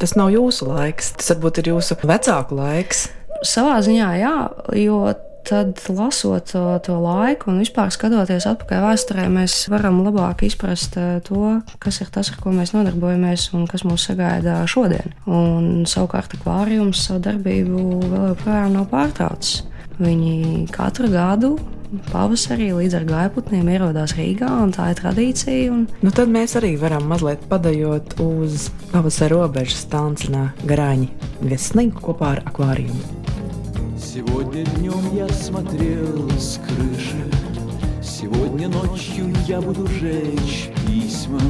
[SPEAKER 2] tas nav jūsu laiks, tas varbūt ir jūsu vecāku laiks.
[SPEAKER 3] Savā ziņā, jā, jo tad lasot to, to laiku un vispār skatoties atpakaļ vēsturē, mēs varam labāk izprast eh, to, kas ir tas, ar ko mēs nodarbojamies un kas mūs sagaida šodien. Un savukārt akvārijums savu darbību vēl joprojām nav pārtraucis. Viņi katru gadu pavasarī līdz ar gaiputniem ierodās Rīgā, un tā ir tradīcija. Un...
[SPEAKER 2] Nu, tad mēs arī varam mazliet padējot uz pavasara robežas Tāncinā Garāņi viesnīgi kopā ar akvāriju.
[SPEAKER 4] Сегодня днем я смотрел с крыши Сегодня ночью я буду жечь письма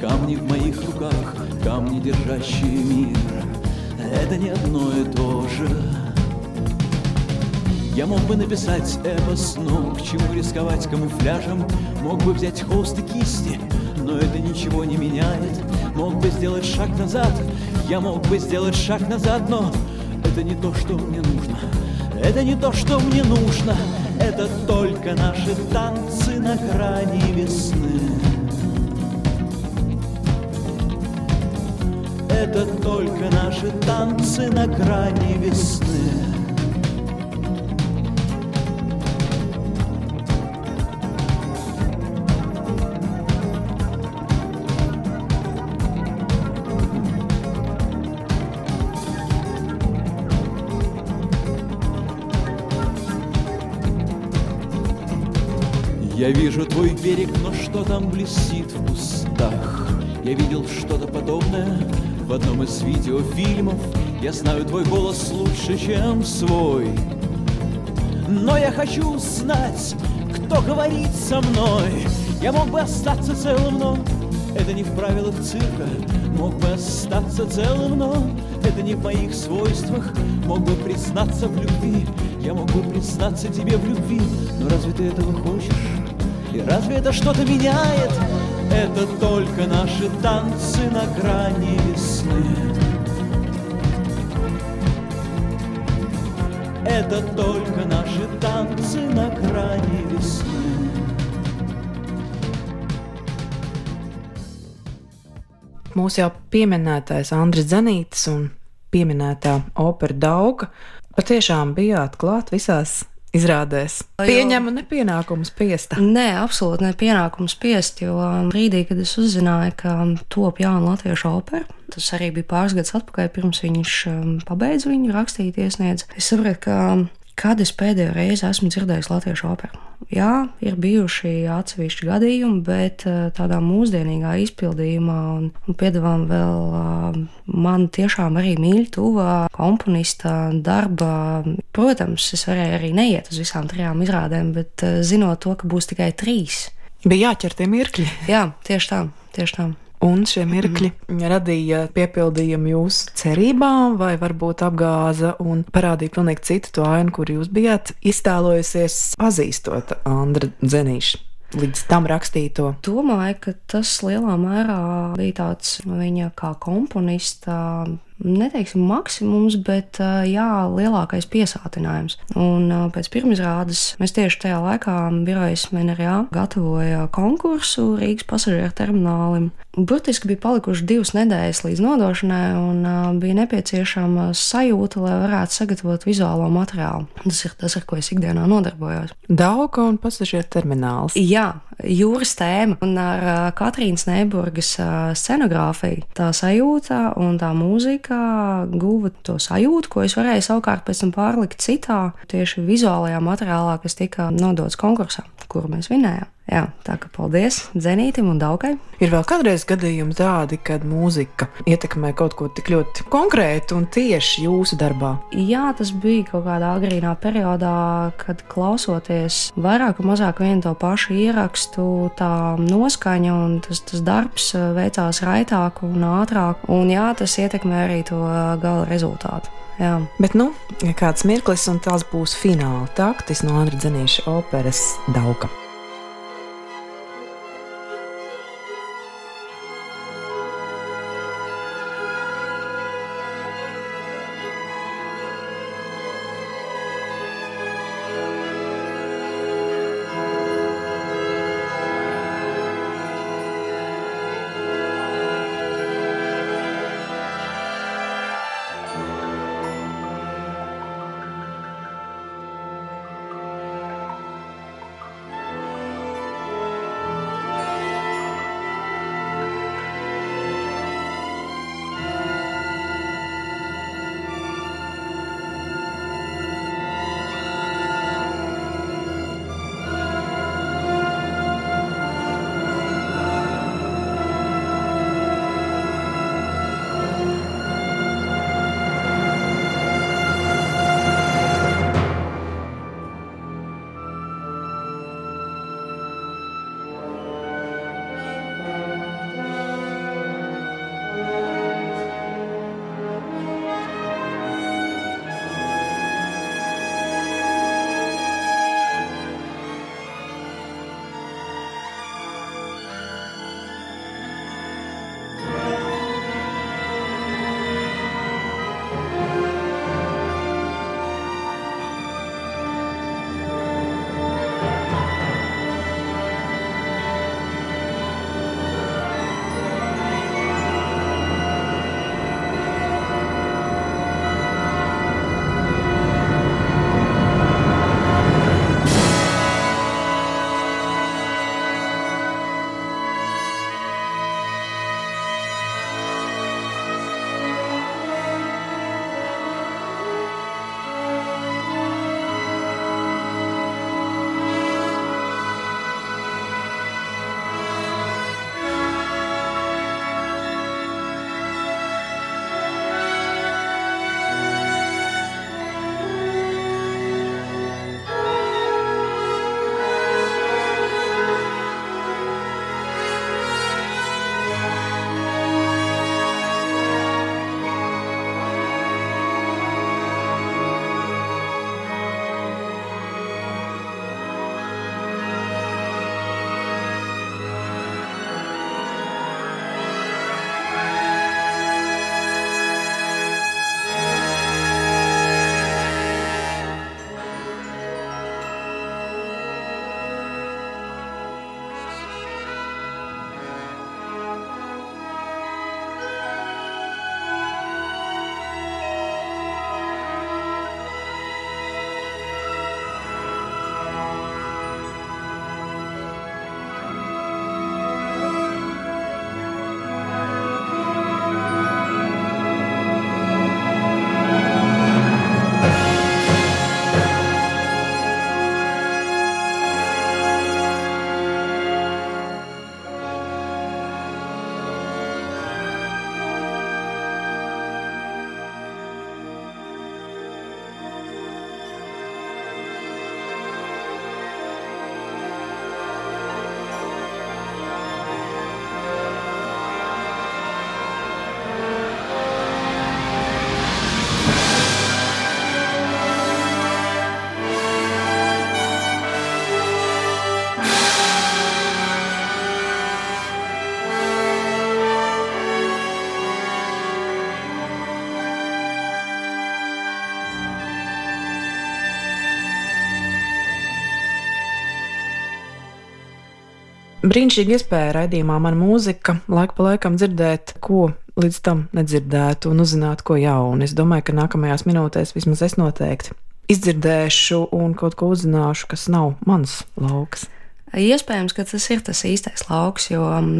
[SPEAKER 4] Камни в моих руках, камни, держащие мир Это не одно и то же Я мог бы написать эпос, но к чему рисковать камуфляжем? Мог бы взять холст и кисти, но это ничего не меняет. Мог бы сделать шаг назад, я мог бы сделать шаг назад, но это не то, что мне нужно. Это не то, что мне нужно. Это только наши танцы на грани весны. Это только наши танцы на грани весны. Я вижу твой берег, но что там блестит в кустах? Я видел что-то подобное в одном из видеофильмов. Я знаю твой голос лучше, чем свой. Но я хочу знать, кто говорит со мной. Я мог бы остаться целым, но это не в правилах цирка. Мог бы остаться целым, но это не в моих свойствах. Мог бы признаться в любви, я мог бы признаться тебе в любви. Но разве ты этого хочешь? И разве это что-то меняет? Это только наши танцы на грани весны. Это только наши танцы на грани весны.
[SPEAKER 2] Mūsu jau pieminētais Andris Zanītis un pieminētā opera Dauga patiešām bijāt klāt visās izrādēs. Pieņemu nepienākumu spiest.
[SPEAKER 3] Nē, absolūti ne pienākumu spiest, jo brīdī, kad es uzzināju, ka top jauna latviešu opera, tas arī bija pāris gadus atpakaļ, pirms viņš um, pabeidza viņu rakstīt, iesniedz. Es sapratu, ka kad es pēdējo reizi esmu dzirdējis latviešu operu. Jā, ir bijuši atsevišķi gadījumi, bet eh, tādā mūsdienīgā izpildījumā un, un piedāvām vēl eh, man tiešām arī mīļa, tuvā komponista darba. Protams, es varēju arī neiet uz visām trijām izrādēm, bet eh, zinot to, ka būs tikai trīs.
[SPEAKER 2] Bija jāķer tie mirkļi.
[SPEAKER 3] Jā, tieši tā, tieši tā.
[SPEAKER 2] Un šie mirkļi mm. radīja piepildījumu jūsu cerībām, vai varbūt apgāza un parādīja pilnīgi citu to ainu, kur jūs bijāt iztēlojusies, pazīstot Andra Zenīšu līdz tam rakstīto.
[SPEAKER 3] Domāju, ka tas lielā mērā bija tāds viņa kā komponista. Neteiksim maksimums, bet jā, lielākais piesātinājums. Un pēc pirmizrādes mēs tieši tajā laikā birojas Menerijā gatavoja konkursu Rīgas pasažieru terminālim. Burtiski bija palikuši divas nedēļas līdz nodošanai, un uh, bija nepieciešama sajūta, lai varētu sagatavot vizuālo materiālu. Tas ir tas, ar ko es ikdienā nodarbojos.
[SPEAKER 2] Dauka un pasažieru termināls.
[SPEAKER 3] Jā, jūras tēma un ar uh, Katrīnas Neiburgas uh, scenogrāfiju. Tā sajūta un tā mūzika guva to sajūtu, ko es varēju savukārt pēc tam pārlikt citā, tieši vizuālajā materiālā, kas tika nodots konkursā, kuru mēs vinējām. Jā, tā kā paldies Zenītam un Daugai.
[SPEAKER 2] Ir vēl kādreiz gadījumi tādi, kad mūzika ietekmē kaut ko tik ļoti konkrētu un tieši jūsu darbā.
[SPEAKER 3] Jā, tas bija kaut kādā agrīnā periodā, kad klausoties vairāk vai mazāk vienu to pašu ierakstu, tā noskaņa un tas, tas darbs veicās raitāk un ātrāk. Un jā, tas ietekmē arī to gala rezultātu. Jā.
[SPEAKER 2] Bet, nu, kāds mirklis, un tas būs fināla taktis no Andra Zenīša operas Dauka. Brīnišķīga iespēja raidījumā man mūzika, laika pa laikam dzirdēt, ko līdz tam nedzirdētu un uzzināt ko jaunu. Es domāju, ka nākamajās minūtēs vismaz es noteikti izdzirdēšu un kaut ko uzzināšu, kas nav mans lauks.
[SPEAKER 3] Iespējams, ka tas ir tas īstais lauks, jo um,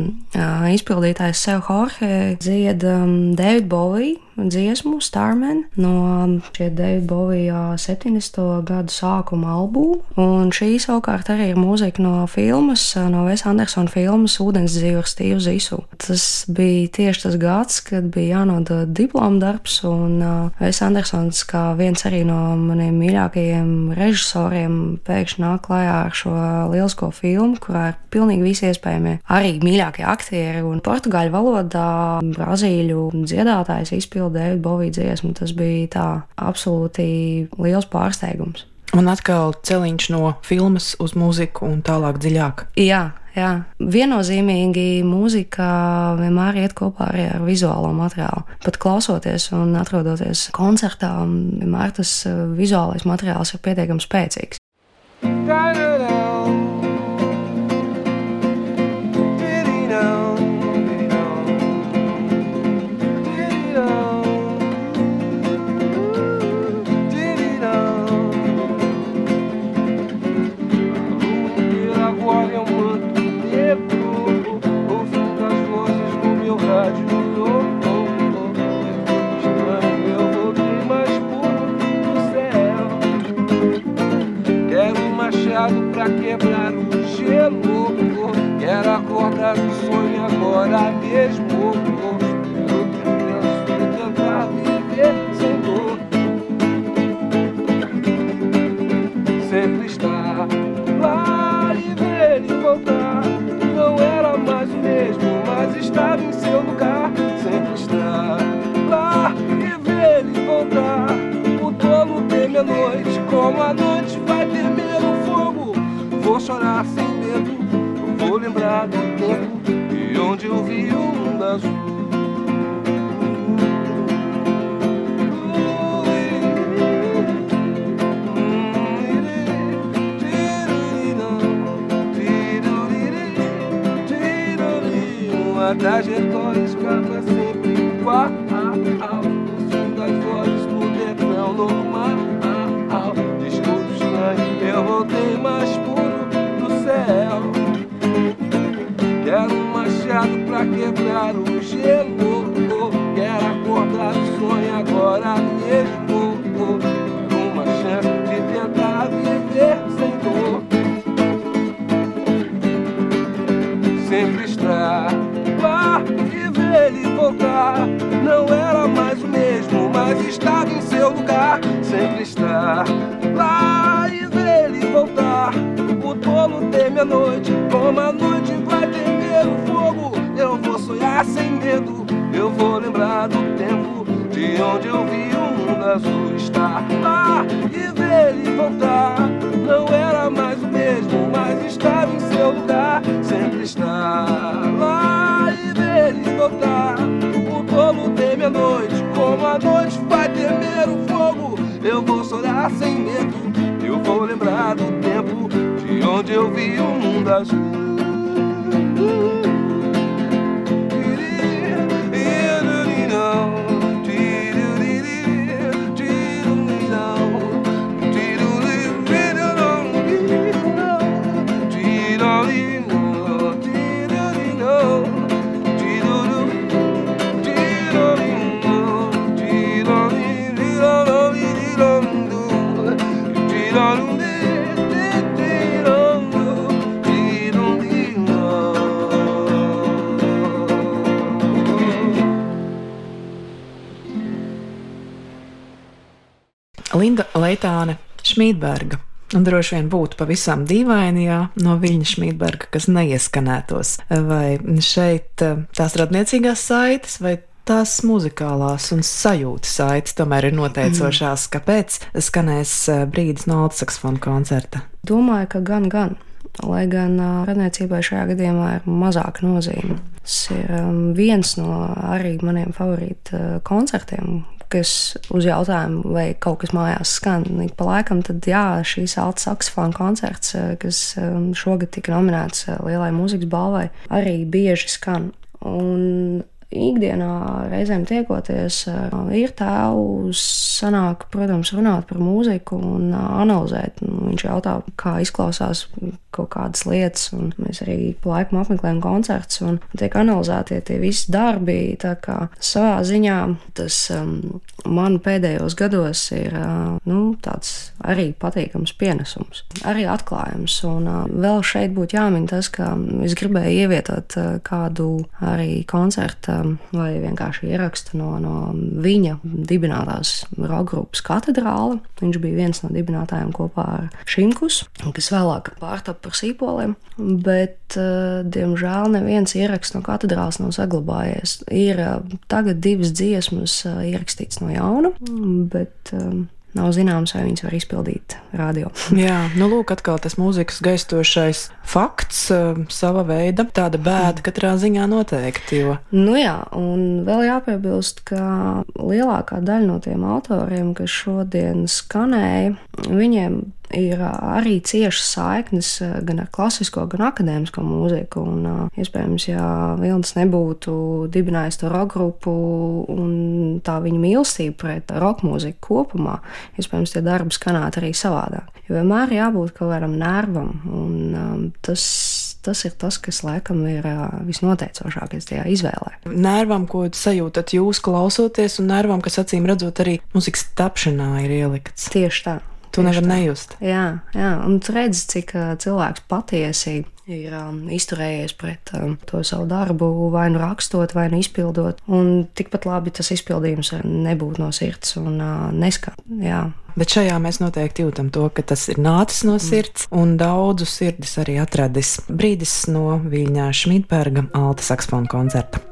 [SPEAKER 3] izpildītājs sev Jorge dzied um, David Bowie
[SPEAKER 5] dziesmu Starman no Davida Bovija 70. gadu sākuma albumu. Un šī savukārt arī ir mūzika no filmas, no Vesa Andersona filmas Ūdens dzīve ar Stīvu Zisu. Tas bija tieši tas gads, kad bija jānodod diplomu darbs, un uh, Vesa Andersons, kā viens arī no maniem mīļākajiem režisoriem, pēkšņi nāk klajā ar šo lielisko filmu, kurā ir pilnīgi visi iespējamie arī mīļākie aktieri un portugāļu valodā brazīļu dziedātājs izpildīja Davidu Boviju dziesmu. Tas bija tā absolūti liels pārsteigums.
[SPEAKER 2] Un atkal celiņš no filmas uz mūziku un tālāk dziļāk.
[SPEAKER 5] Jā, jā. viennozīmīgi mūzika vienmēr iet kopā arī ar vizuālo materiālu. Pat klausoties un atrodoties koncertā, vienmēr tas eh, vizuālais materiāls ir pietiekami spēcīgs. Da, pra quebrar o gelo. Quero acordar do sonho agora mesmo. Eu penso tentar viver sem dor. Sempre estar lá e ver ele voltar. Não era mais o mesmo, mas estava em seu lugar. Sempre estar lá e ver ele voltar. O tolo teme a noite, como a noite vai chorar sem medo, vou lembrar do tempo e onde eu vi o mundo azul. A trajetória escapa sempre igual. O som das vozes no refrão normal. Tudo estranho, eu voltei mais do céu. Quero um machado pra quebrar o gelo. Quero acordar o sonho agora mesmo. Uma chance de tentar viver sem dor. Sempre estar lá e ver ele voltar. Não era mais o mesmo, mas estava em seu lugar. Sempre estar noite, como a noite vai temer o fogo. Eu vou sonhar sem medo, eu vou lembrar do tempo de onde eu vi o mundo azul. Estar lá e ver ele voltar. Não era mais o mesmo, mas estava em seu lugar. Sempre estar lá e ver ele voltar. O tolo teme a noite, como a noite vai temer o fogo. Eu vou chorar sem medo, eu vou lembrar onde eu vi o mundo azul.
[SPEAKER 2] Linda Leitāne Šmītberga. Un droši vien būtu pavisam dīvaini, ja no viņa Šmītberga kas neieskanētos. Vai šeit eh, tās radniecīgās saites vai tās muzikālās un sajūtas saites tomēr ir noteicošās, mm. kāpēc skanēs eh, brīdis no altsakfona koncerta?
[SPEAKER 5] Domāju, ka gan, gan. Lai gan uh, radniecībai šajā gadījumā ir mazāka nozīme. Tas ir viens no arī maniem favorītu uh, koncertiem, kas uz jautājumu, vai kaut kas mājās skan. Ik pa laikam, tad jā, šīs alta saksofona koncerts, kas šogad tika nominēts Lielai mūzikas balvai, arī bieži skan. Un
[SPEAKER 3] ikdienā reizēm tiekoties ar vīru tēvu, sanāk, protams, runāt par mūziku un analizēt. Viņš jautā, kā izklausās kaut kādas lietas, un mēs arī laikam apmeklējam koncertus un tiek analizēti tie visi darbi. Tā kā savā ziņā tas um, man pēdējos gados ir uh, nu, tāds arī patīkams pienesums, arī atklājums. Un uh, vēl šeit būtu jāmin tas, ka es gribēju ievietot uh, kādu arī koncerta vai vienkārši ierakstu no, no viņa dibinātās roka grupas katedrāla. Viņš bija viens no dibinātājiem kopā ar Šimkus, kas vēlāk pārtapa par sīpoliem, bet, uh, diemžēl, neviens ieraksts no katedrāls nav saglabājies. Ir uh, tagad divas dziesmas uh, ierakstīts no jauna, bet nav zināms, vai viņas var izpildīt radio. (laughs)
[SPEAKER 2] Jā, nu lūk, atkal tas mūzikas gaistošais fakts, sava veida tāda bēda katrā ziņā noteikti. Jo...
[SPEAKER 3] Nu jā, un vēl jāpiebilst, ka lielākā daļa no tiem autoriem, kas šodien skanēja, viņiem ir arī ciešas saiknes gan ar klasisko, gan akadēmisko mūziku. Un, iespējams, ja Vilnis nebūtu dibinājis to roka grupu un tā viņa mīlestība pret roka mūziku kopumā, iespējams, tie darbi skanētu arī savādāk. Jo vienmēr jābūt kaut kādam nervam, un tas tas ir tas, kas laikam ir visnoteicošākais tajā izvēlē.
[SPEAKER 2] Nervam, ko sajūtat jūs klausoties, un nervam, kas acīm redzot arī muzikas tapšanā ir ielikts.
[SPEAKER 3] Tieši tā.
[SPEAKER 2] Tu nevari nejust.
[SPEAKER 3] Jā, jā, un tu redzi, cik cilvēks patiesi ir um, izturējies pret um, to savu darbu, vai nu rakstot, vai nu izpildot. Un tikpat labi tas izpildījums nebūtu no sirds un uh, neskan. Jā.
[SPEAKER 2] Bet šajā mēs noteikti jūtam to, ka tas ir nācis no sirds, mm. un daudzu sirdis arī atradis brīdis no Viļņā Šmitberga alta saksofona koncerta.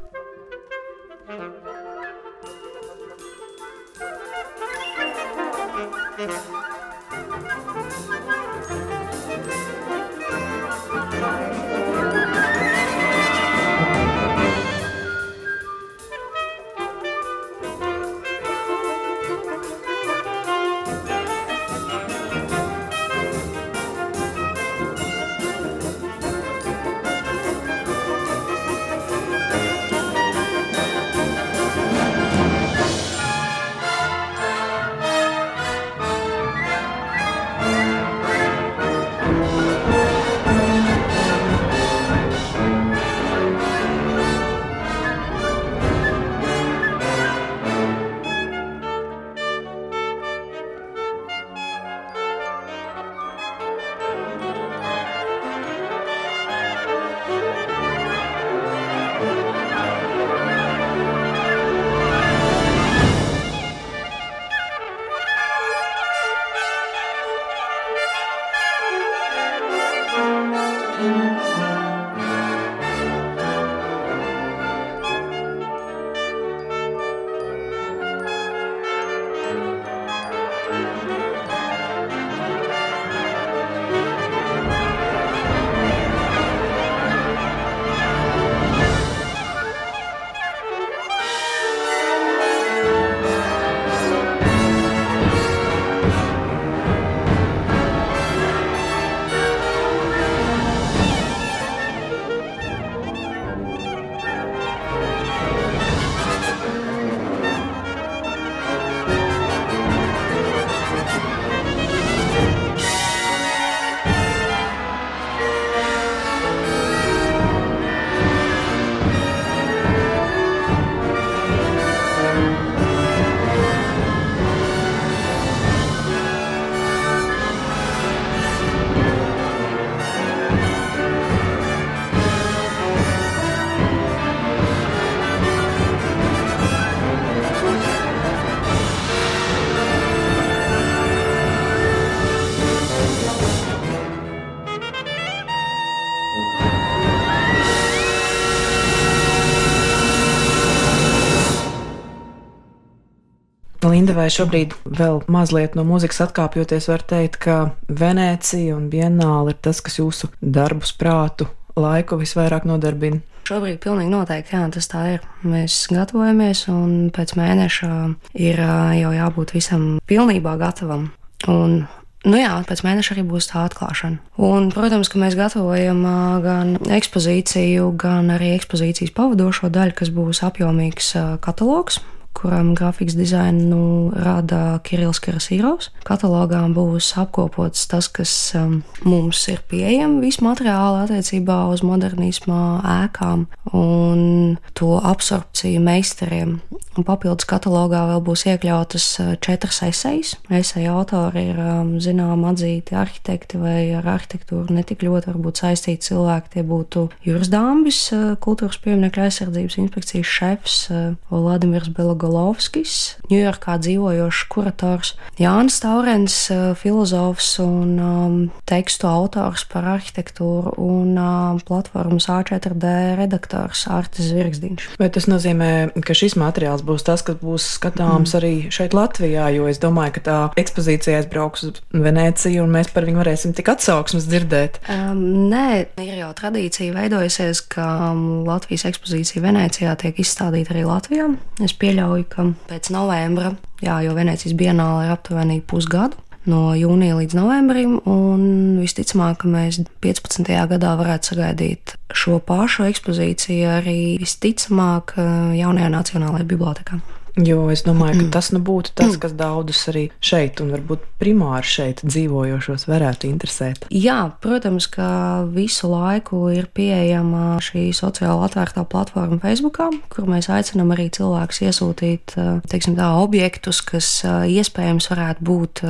[SPEAKER 2] Linda, vai šobrīd vēl mazliet no mūzikas atkāpjoties, var teikt, ka Venecija un Bienāla ir tas, kas jūsu darbus, prātu, laiku visvairāk nodarbina?
[SPEAKER 3] Šobrīd pilnīgi noteikti, jā, tas tā ir. Mēs gatavojamies, un pēc mēneša ir jau jābūt visam pilnībā gatavam. Un Nu jā, pēc mēneša arī būs tā atklāšana. Un, protams, ka mēs gatavojam gan ekspozīciju, gan arī ekspozīcijas pavadošo daļu, kas būs apjomīgs katalogs kuram grafikas dizainu nu, rada Kirillis Karasīrovs. Katalogā būs apkopots tas, kas um, mums ir pieejams, visu materiālu attiecībā uz modernismā ēkām un to absorpciju meistariem. Un papildus katalogā vēl būs iekļautas uh, četras esejas. Eseja autori ir um, zināmi atzīti arhitekti vai ar arhitektūru netik ļoti varbūt saistīti cilvēki. Tie būtu Juris Dāmbis, uh, kultūras pieminiekļa aizsardzības inspekcijas šefs, uh, Vladimirs Belogovs. Golovskis, Ņujorkā dzīvojošs kurators, Jānis Taurens, eh, filozofs un um, tekstu autors par arhitektūru un um, platformas A4D redaktors Artis Zvirgzdiņš.
[SPEAKER 2] Vai tas nozīmē, ka šis materiāls būs tas, kas būs skatāms mm. arī šeit Latvijā, jo es domāju, ka tā ekspozīcija aizbrauks uz Venēciju un mēs par viņu varēsim tik atsauksmes dzirdēt?
[SPEAKER 3] Um, nē, ir jau tradīcija veidojusies, ka um, Latvijas ekspozīcija Venēcijā tiek izstādīta arī Latvijā. Es pieļauju, pieļauju, ka pēc novembra, jā, jo Venecijas dienāla ir aptuveni pusgadu. No jūnija līdz novembrim, un visticamāk, ka mēs 15. gadā varētu sagaidīt šo pašu ekspozīciju arī visticamāk jaunajā Nacionālajā bibliotekā.
[SPEAKER 2] Jo es domāju, ka mm. tas nu būtu tas, kas daudzus arī šeit, un varbūt primāri šeit dzīvojošos, varētu interesēt.
[SPEAKER 3] Jā, protams, ka visu laiku ir pieejama šī sociāla atvērtā platforma Facebook, kur mēs aicinām arī cilvēkus iesūtīt teiksim, tā, objektus, kas iespējams varētu būt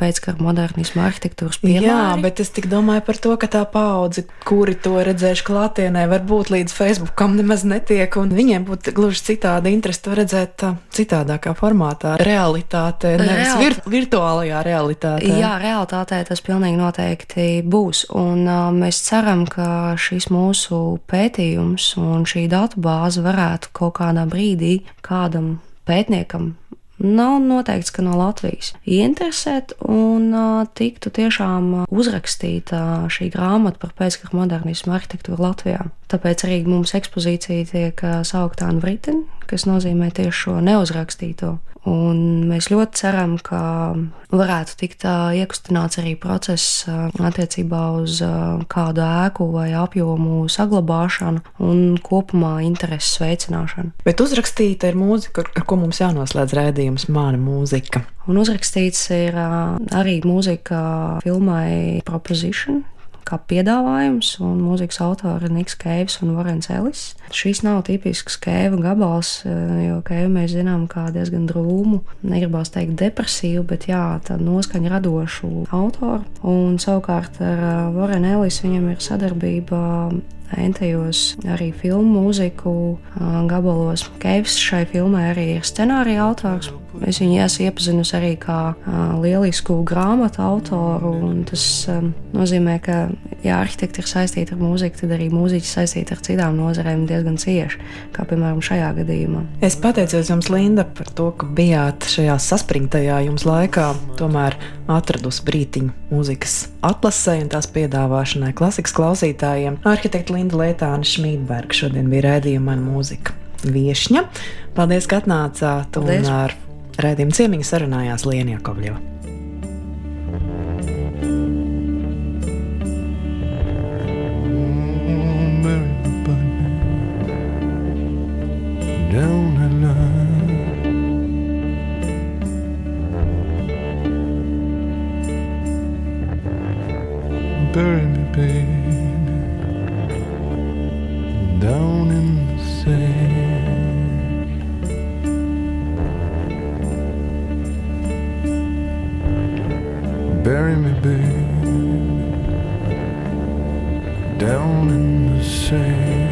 [SPEAKER 3] pēckara modernisma arhitektūras piemēri.
[SPEAKER 2] Jā, bet es tik domāju par to, ka tā paudze, kuri to redzējuši klātienē, varbūt līdz Facebookam nemaz netiek, un viņiem būtu gluži citādi interesi to redzēt citādākā formātā, realitātē, nevis Real... vir, virtuālajā realitātē.
[SPEAKER 3] Jā, realitātē tas pilnīgi noteikti būs. Un uh, mēs ceram, ka šis mūsu pētījums un šī datu bāze varētu kaut kādā brīdī kādam pētniekam nav noteikts, ka no Latvijas interesēt un uh, tiktu tiešām uzrakstīta šī grāmata par pēckara modernismu arhitektūru Latvijā. Tāpēc arī mums ekspozīcija tiek saukta Anvriten, kas nozīmē tieši šo neuzrakstīto. Un mēs ļoti ceram, ka varētu tikt iekustināts arī process attiecībā uz kādu ēku vai apjomu saglabāšanu un kopumā intereses veicināšanu.
[SPEAKER 2] Bet uzrakstīta ir mūzika, ar ko mums jānoslēdz rādījums, mana mūzika.
[SPEAKER 3] Un uzrakstīts ir arī mūzika filmai Proposition kā piedāvājums, un mūzikas autori ir Niks Keivs un Vorens Ellis. Šis nav tipisks Keiva gabals, eh, jo Keivu mēs zinām kā diezgan drūmu, negribās teikt depresīvu, bet jā, tādu noskaņu radošu autoru. Un savukārt ar Vorenu eh, Ellis viņam ir sadarbība entajos arī filmu mūziku gabalos. Keivs šai filmai arī ir scenārija autors. Es viņu esmu iepazinusi arī kā lielisku grāmatu autoru. Tas nozīmē, ka, ja arhitekti ir saistīti ar mūziku, tad arī mūziķi saistīti ar citām nozarēm diezgan cieši, kā piemēram šajā gadījumā.
[SPEAKER 2] Es pateicos jums, Linda, par to, ka bijāt šajā saspringtajā jums laikā. Tomēr atradusi brītiņu mūzikas atlasē un tās piedāvāšanai klasikas klausītājiem. Arhitekta Linda Lietāna Šmītberga šodien bija rādījuma man mūzika viešņa. Paldies, ka atnācāt un ar rādījumu ciemiņu sarunājās Lienija Kovļeva. Down the line. bury me, baby, down in the sand. Bury me, baby, down in the sand.